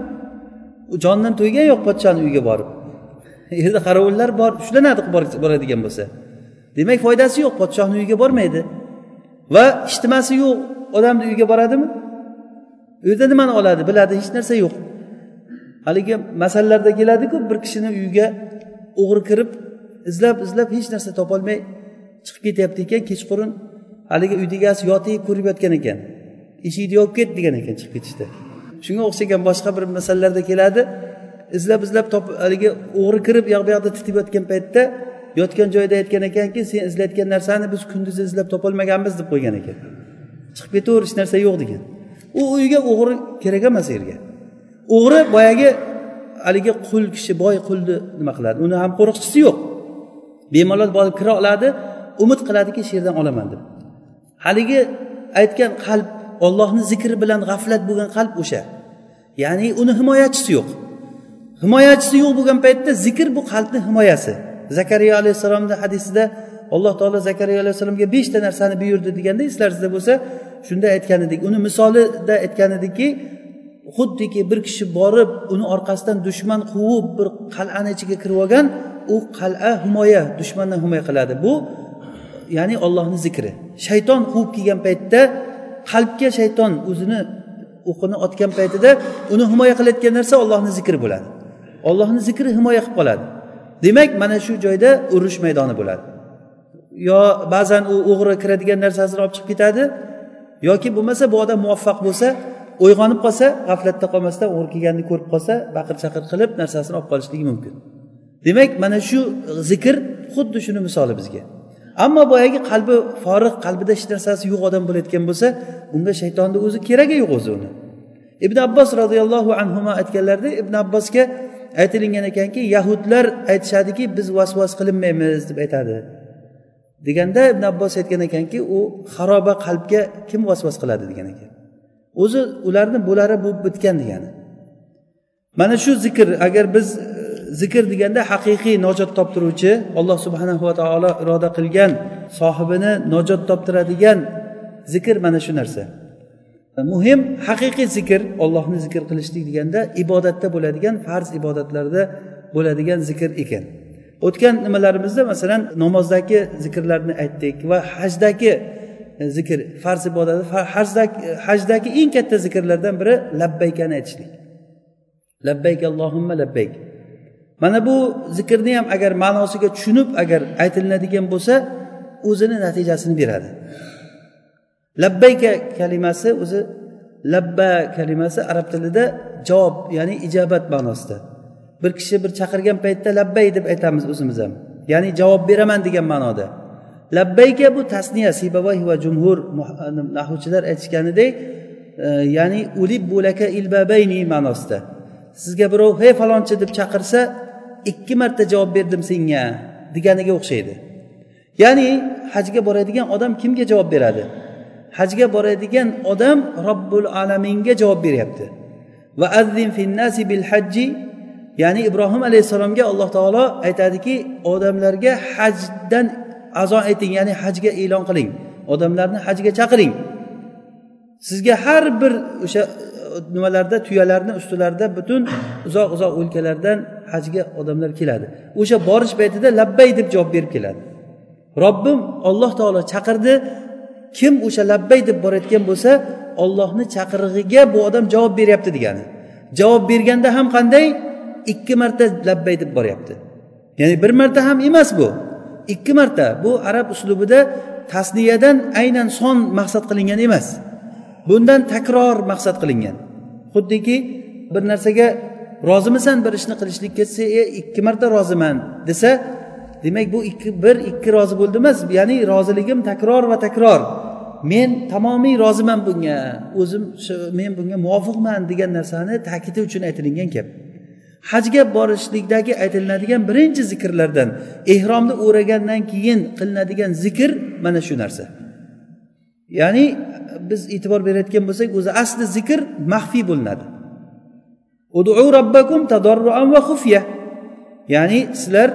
u jondan to'ygan yo'q podshohni uyiga borib. Yerda qorovullar bor ushlanadi boradigan bo'lsa. Demak foydasi yo'q podshohni uyiga bormaydi. Va ijtimosi yo'q odamni uyiga boradimi? U yerda nimani oladi biladi hech narsa yo'q. Haligi masallarda keladiku bir kishini uyiga o'g'ri kirib izlab izlab hech narsa topolmay chiqib ketyapti ekan kechqurun haligi uyni egasi yotib ko'rib yotgan ekan. Eshikni yopib ket degan ekan chiqib ketishda. Shunga o'xshagan boshqa bir masalalarda keladi. Izlab izlab topib haligi o'g'ri kirib yoq bu yoqda titib yotgan paytda yotgan joyida aytgan ekanki sen izlayotgan narsani biz kunduzi izlab topolmaganmiz deb qo'ygan ekan. Chiqib ketaver hech narsa yo'q degan. U uyga o'g'ri kerak emas yerga o'g'ri boyagi haligi qul kishi boy qulni nima qiladi? Uni ham qo'riqchisi yo'q. Bemalol borib kira oladi umid qiladiki shu yerdan olaman deb. Haligi aytgan qalb ollohni zikri bilan g'aflat bo'lgan qalb o'sha. Ya'ni uni himoyachisi yo'q. Himoyachisi yo'q bo'lgan paytda zikr bu qalbni himoyasi. Zakariya alayhissalomni hadisida alloh taolo zakariya alayhissalomga beshta narsani buyurdi deganda eslaringizda bo'lsa shunda aytgan edik uni misolida aytgan edikki xuddiki bir kishi borib uni orqasidan dushman quvib bir qal'ani ichiga kirib olgan u qal'a himoya dushmandan himoya qiladi. Bu ya'ni ollohni zikri. Shayton quvib kelgan paytda qalbga shayton o'zini o'qini otgan paytida uni himoya qilayotgan narsa ollohni zikri bo'ladi. Ollohni zikri himoya qilib qoladi. Demak mana shu joyda urush maydoni bo'ladi. Yo ba'zan u o'g'ri kiradigan narsasini olib chiqib ketadi yoki bo'lmasa bu odam muvaffaq bo'lsa uyg'onib qolsa g'aflatda qolmasdan o'g'ri kelganini ko'rib qolsa baqir chaqir qilib narsasini olib qolishligi mumkin. Demak mana shu zikr xuddi shuni misoli bizga. Ammo boyagi qalbi forig' qalbida hech narsasi yo'q odam bo'layotgan bo'lsa unga shaytonni o'zi keragi yo'q o'zi uni. Ibn abbos roziyallohu anhu aytganlarida ibn abbosga aytilingan ekanki yahudlar aytishadiki biz vasvas qilinmaymiz deb aytadi. Deganda ibn abbos aytgan ekanki u xaroba qalbga kim vasvas qiladi degan ekan. O'zi ularni bo'lari bo'lib bitgan degani. Mana shu zikr agar biz e, zikr deganda haqiqiy najot toptiruvchi alloh subhanahu va taolo iroda qilgan sohibini najot toptiradigan zikr mana shu narsa. E, muhim haqiqiy zikr ollohni zikr qilishlik deganda ibodatda bo'ladigan farz ibodatlarda bo'ladigan zikr ekan. O'tgan nimalarimizda masalan namozdagi zikrlarni aytdik va hajdagi e, zikr farz ibodati hajdagi e, hajdagi eng katta zikrlardan biri labbaykani aytishlik. Labbayk allohimma labbayk. Mana bu zikrni ham agar ma'nosiga tushunib agar aytilinadigan bo'lsa o'zini natijasini beradi. Labbayka kalimasi o'zi labba kalimasi arab tilida javob ya'ni ijobat ma'nosida. Bir kishi bir chaqirgan paytda labbay deb aytamiz o'zimiz ham. Ya'ni javob beraman degan ma'noda. Labbayka bu tasniya sibavay va jumhur e, nahuvchilar aytishganidek e, ya'ni ulib bo'laka ilbabayni ma'nosida. Sizga birov hey falonchi deb chaqirsa ikki marta javob berdim senga deganiga o'xshaydi. Ya'ni hajga boradigan odam kimga javob beradi? Hajga boradigan odam robbul alaminga javob beryapti. Va azzin finnasi bil hajji ya'ni ibrohim alayhissalomga alloh taolo aytadiki odamlarga hajdan azo ayting ya'ni hajga e'lon qiling. Odamlarni hajga chaqiring. Sizga har bir o'sha e, nimalarda tuyalarni ustilarida butun uzoq uzoq o'lkalardan hajga odamlar keladi. O'sha borish paytida labbay deb javob berib keladi. Robbim olloh taolo chaqirdi kim o'sha labbay deb borayotgan bo'lsa ollohni chaqirig'iga bu odam javob beryapti degani. Javob berganda ham qanday? Ikki marta labbay deb boryapti. Ya'ni bir marta ham emas bu. Ikki marta. Bu arab uslubida tasniyadan aynan son maqsad qilingan emas. Bundan takror maqsad qilingan. Xuddiki bir narsaga rozimisan bir ishni qilishlik ketsa e ikki marta roziman desa demak bu ikki bir ikki rozi bo'ldi emas. Ya'ni roziligim takror va takror. Men tamomiy roziman bunga. O'zim men bunga muvofiqman degan narsani ta'kidi uchun aytilingan gap. Hajga borishlikdagi aytilinadigan birinchi zikrlardan ehromni o'ragandan keyin qilinadigan zikr mana shu narsa. Ya'ni biz e'tibor berayotgan bo'lsak o'zi asli zikr maxfiy bo'linadi. Robbakum tadorruan va xufya. Ya'ni sizlar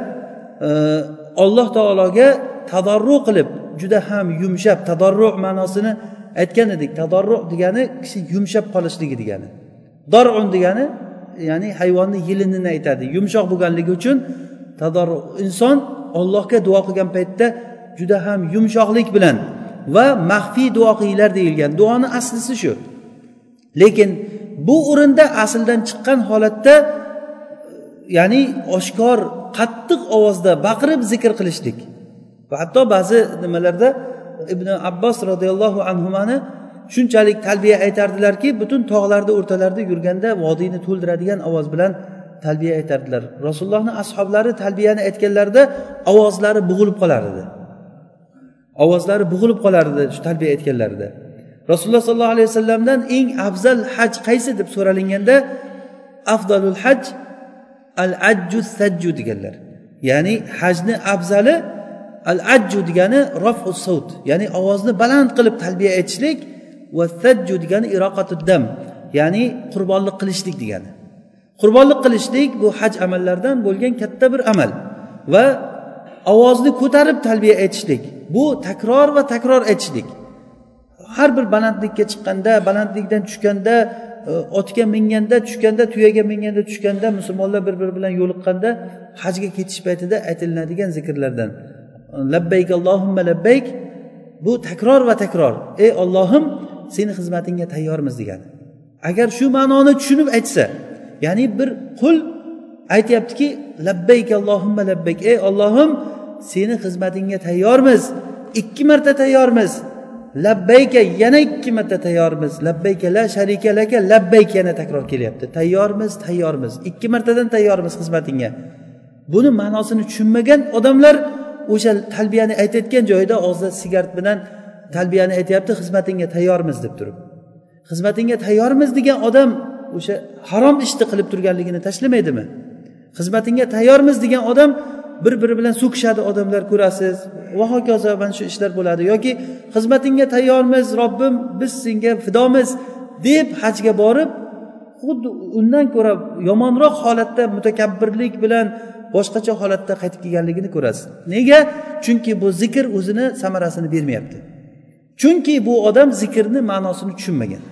olloh taologa tadorru qilib juda ham yumshab tadorru ma'nosini aytgan edik. Tadorru degani kishi yumshab qolishligi degani. Dorun degani ya'ni hayvonni yilinini aytadi. Yumshoq bo'lganligi uchun tadorru inson ollohga duo qilgan paytda juda ham yumshoqlik bilan va maxfiy duo qilinglar deyilgan. Duoni aslisi shu. Lekin bu o'rinda asldan chiqqan holatda ya'ni oshkor qattiq ovozda baqirib zikr qilishlik. Va hatto ba'zi nimalarda ibn abbos roziyallohu anhuni shunchalik talbiya aytardilarki butun tog'larni o'rtalarida yurganda vodiyni to'ldiradigan ovoz bilan talbiya aytardilar. Rasulullohni ashoblari talbiyani aytganlarida ovozlari bo'g'ilib qolar edi ovozlari bo'g'ilib qolar edi shu talbiya aytganlarida. Rasululloh sollallohu alayhi vasallamdan eng afzal haj qaysi deb so'ralinganda afzalul haj al ajju sajju deganlar. Ya'ni hajni afzali al ajju degani rofu sovt ya'ni ovozni baland qilib talbiya aytishlik va sajju degani iroqatuddam ya'ni qurbonlik qilishlik degani. Qurbonlik qilishlik bu haj amallaridan bo'lgan katta bir amal va ovozni ko'tarib talbiya aytishlik bu takror va takror aytishlik har bir balandlikka chiqqanda balandlikdan tushganda otga minganda tushganda tuyaga minganda tushganda musulmonlar bir biri bilan yo'liqqanda hajga ketish paytida aytilinadigan zikrlardan. Labbayk allohimma labbayk. Bu takror va takror. Ey ollohim seni xizmatingga tayyormiz degani agar shu ma'noni tushunib aytsa ya'ni bir qul aytyaptiki labbayk allohimma labbayk. Ey ollohim seni xizmatingga tayyormiz. Ikki marta tayyormiz. Labbayka yana ikki marta tayyormiz. Labbayka la sharika laka labbayk yana takror kelyapti. Tayyormiz tayyormiz. Ikki martadan tayyormiz xizmatingga. Buni ma'nosini tushunmagan odamlar o'sha talbiyani aytayotgan joyida og'zida sigaret bilan talbiyani aytyapti xizmatingga tayyormiz deb turib. Xizmatingga tayyormiz degan odam o'sha harom ishni qilib turganligini tashlamaydimi xizmatingga tayyormiz degan odam bir biri bilan so'kishadi odamlar ko'rasiz. Va hokazo mana shu ishlar bo'ladi. Yoki xizmatingga tayyormiz robbim biz senga fidomiz deb hajga borib xuddi undan ko'ra yomonroq holatda mutakabbirlik bilan boshqacha holatda qaytib kelganligini ko'rasiz. Nega? Chunki bu zikr o'zini samarasini bermayapti. Chunki bu odam zikrni ma'nosini tushunmagan.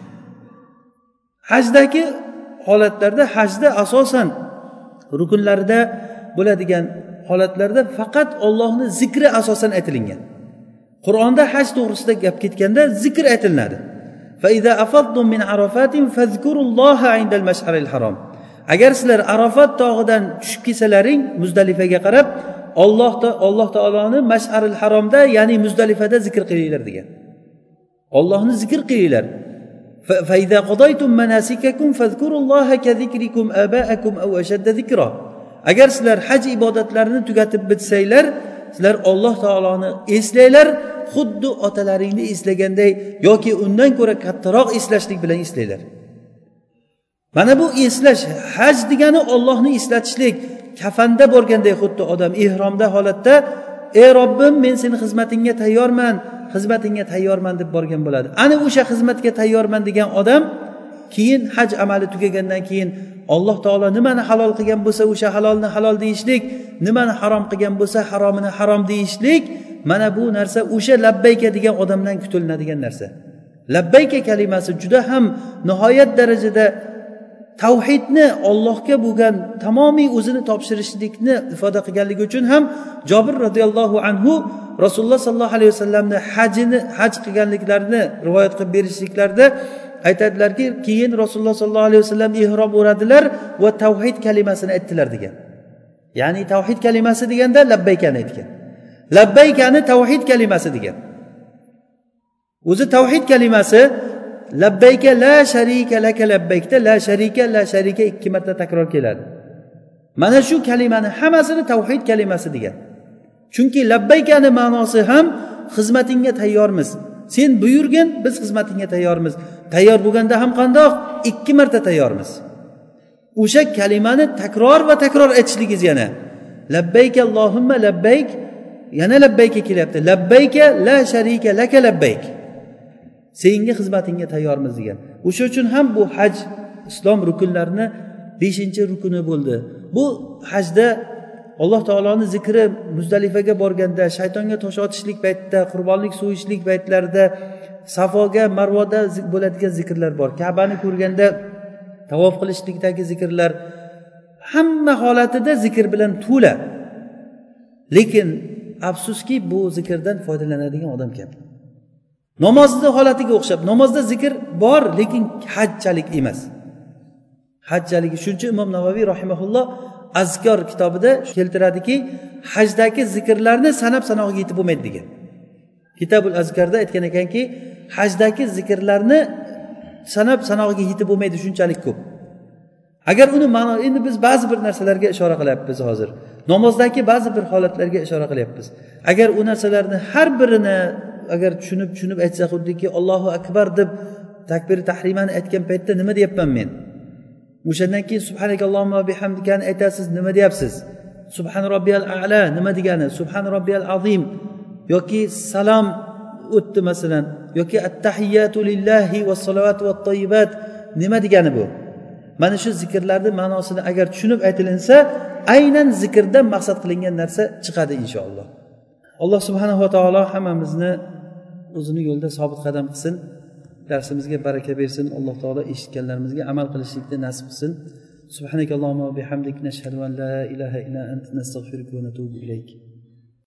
Hajdagi holatlarda hajda asosan rukunlarida bo'ladigan holatlarda faqat ollohni zikri asosan aytilingan qur'onda haj to'g'risida gap ketganda zikr aytilinadi agar sizlar arafat tog'idan tushib kelsalaring muzdalifaga qarab olloh alloh taoloni masharil haromda ya'ni muzdalifada zikr qilinglar degan ollohni zikr qilinglar فإذا قضيتم مناسككم فاذكروا الله كذكركم آباءكم أو أشد ذكرا agar sizlar haj ibodatlarini tugatib bitsanglar sizlar olloh taoloni eslanglar xuddi otalaringni eslaganday yoki undan ko'ra kattaroq eslashlik bilan eslanglar. Mana bu eslash haj degani ollohni eslatishlik kafanda borganday xuddi odam ehromda holatda ey robbim men seni xizmatingga tayyorman xizmatingga tayyorman deb borgan bo'ladi. Ana o'sha xizmatga tayyorman degan odam keyin haj amali tugagandan keyin alloh taolo nimani halol qilgan bo'lsa o'sha halolni halol deyishlik nimani harom qilgan bo'lsa haromini harom deyishlik mana bu narsa o'sha labbayka degan odamdan kutiladigan narsa. Labbayka kalimasi juda ham nihoyat darajada tavhidni ollohga bo'lgan tamomiy o'zini topshirishlikni ifoda qilganligi uchun ham jobir roziyallohu anhu rasululloh sollallohu alayhi vasallamni hajini haj qilganliklarini rivoyat qilib berishliklarida aytadilarki keyin rasululloh sollallohu alayhi vasallam ehrom o'radilar va tavhid kalimasini aytdilar degan. Ya'ni tavhid kalimasi deganda labbaykani aytgan. Labbaykani tavhid kalimasi degan. O'zi tavhid kalimasi labbayka la sharika laka labbaykda la sharika la sharika ikki marta takror keladi. Mana shu kalimani hammasini tavhid kalimasi degan. Chunki labbaykani ma'nosi ham xizmatingga tayyormiz. Sen buyurgin biz xizmatingga tayyormiz. Tayyor bo'lganda ham qandoq? Ikki marta tayyormiz. O'sha kalimani takror va takror aytishligingiz yana. Labbayka allohimma labbayk. Yana labbayka kelyapti. Labbayka la sharika laka labbayk. Senga xizmatingga tayyormiz degan. O'sha uchun ham bu haj islom rukunlarini beshinchi rukuni bo'ldi. Bu hajda alloh taoloni zikri muzdalifaga borganda shaytonga tosh otishlik paytida qurbonlik so'yishlik paytlarida safoga marvoda bo'ladigan zikrlar bor. Kabani ko'rganda tavof qilishlikdagi zikrlar hamma holatida zikr bilan to'la. Lekin afsuski bu zikrdan foydalanadigan odam kam namozni holatiga o'xshab namozda zikr bor lekin hajchalik emas. Hajchaligi shuning uchun imom navoiy rahimaulloh azkor kitobida keltiradiki hajdagi zikrlarni sanab sanog'iga yetib bo'lmaydi degan. Kitabul azkarda aytgan ekanki hajdagi zikrlarni sanab sanog'iga yetib bo'lmaydi shunchalik ko'p. Agar uni ma'no endi biz ba'zi bir narsalarga ishora qilyapmiz hozir. Namozdagi ba'zi bir holatlarga ishora qilyapmiz. Agar u narsalarni har birini agar tushunib tushunib aytsa xuddiki ollohu akbar deb takbir tahrimani aytgan paytda nima deyapman men? O'shandan keyin subhanakallohumma bihamdikani aytasiz nima deyapsiz? Subhan robbiyal ala nima degani? Subhan robbiyal azim. yoki salom o'tdi masalan yoki attahiyatu lillahi va salovatu va toyibat nima degani bu mana shu zikrlarni ma'nosini agar tushunib aytilinsa aynan zikrdan maqsad qilingan narsa chiqadi inshaalloh alloh subhanava taolo hammamizni o'zini yo'lida sobit qadam qilsin darsimizga baraka bersin alloh taolo eshitganlarimizga amal qilishlikni nasib qilsin سبحانك اللهم وبحمدك نشهد أن لا إله إلا أنت نستغفرك ونتوب إليك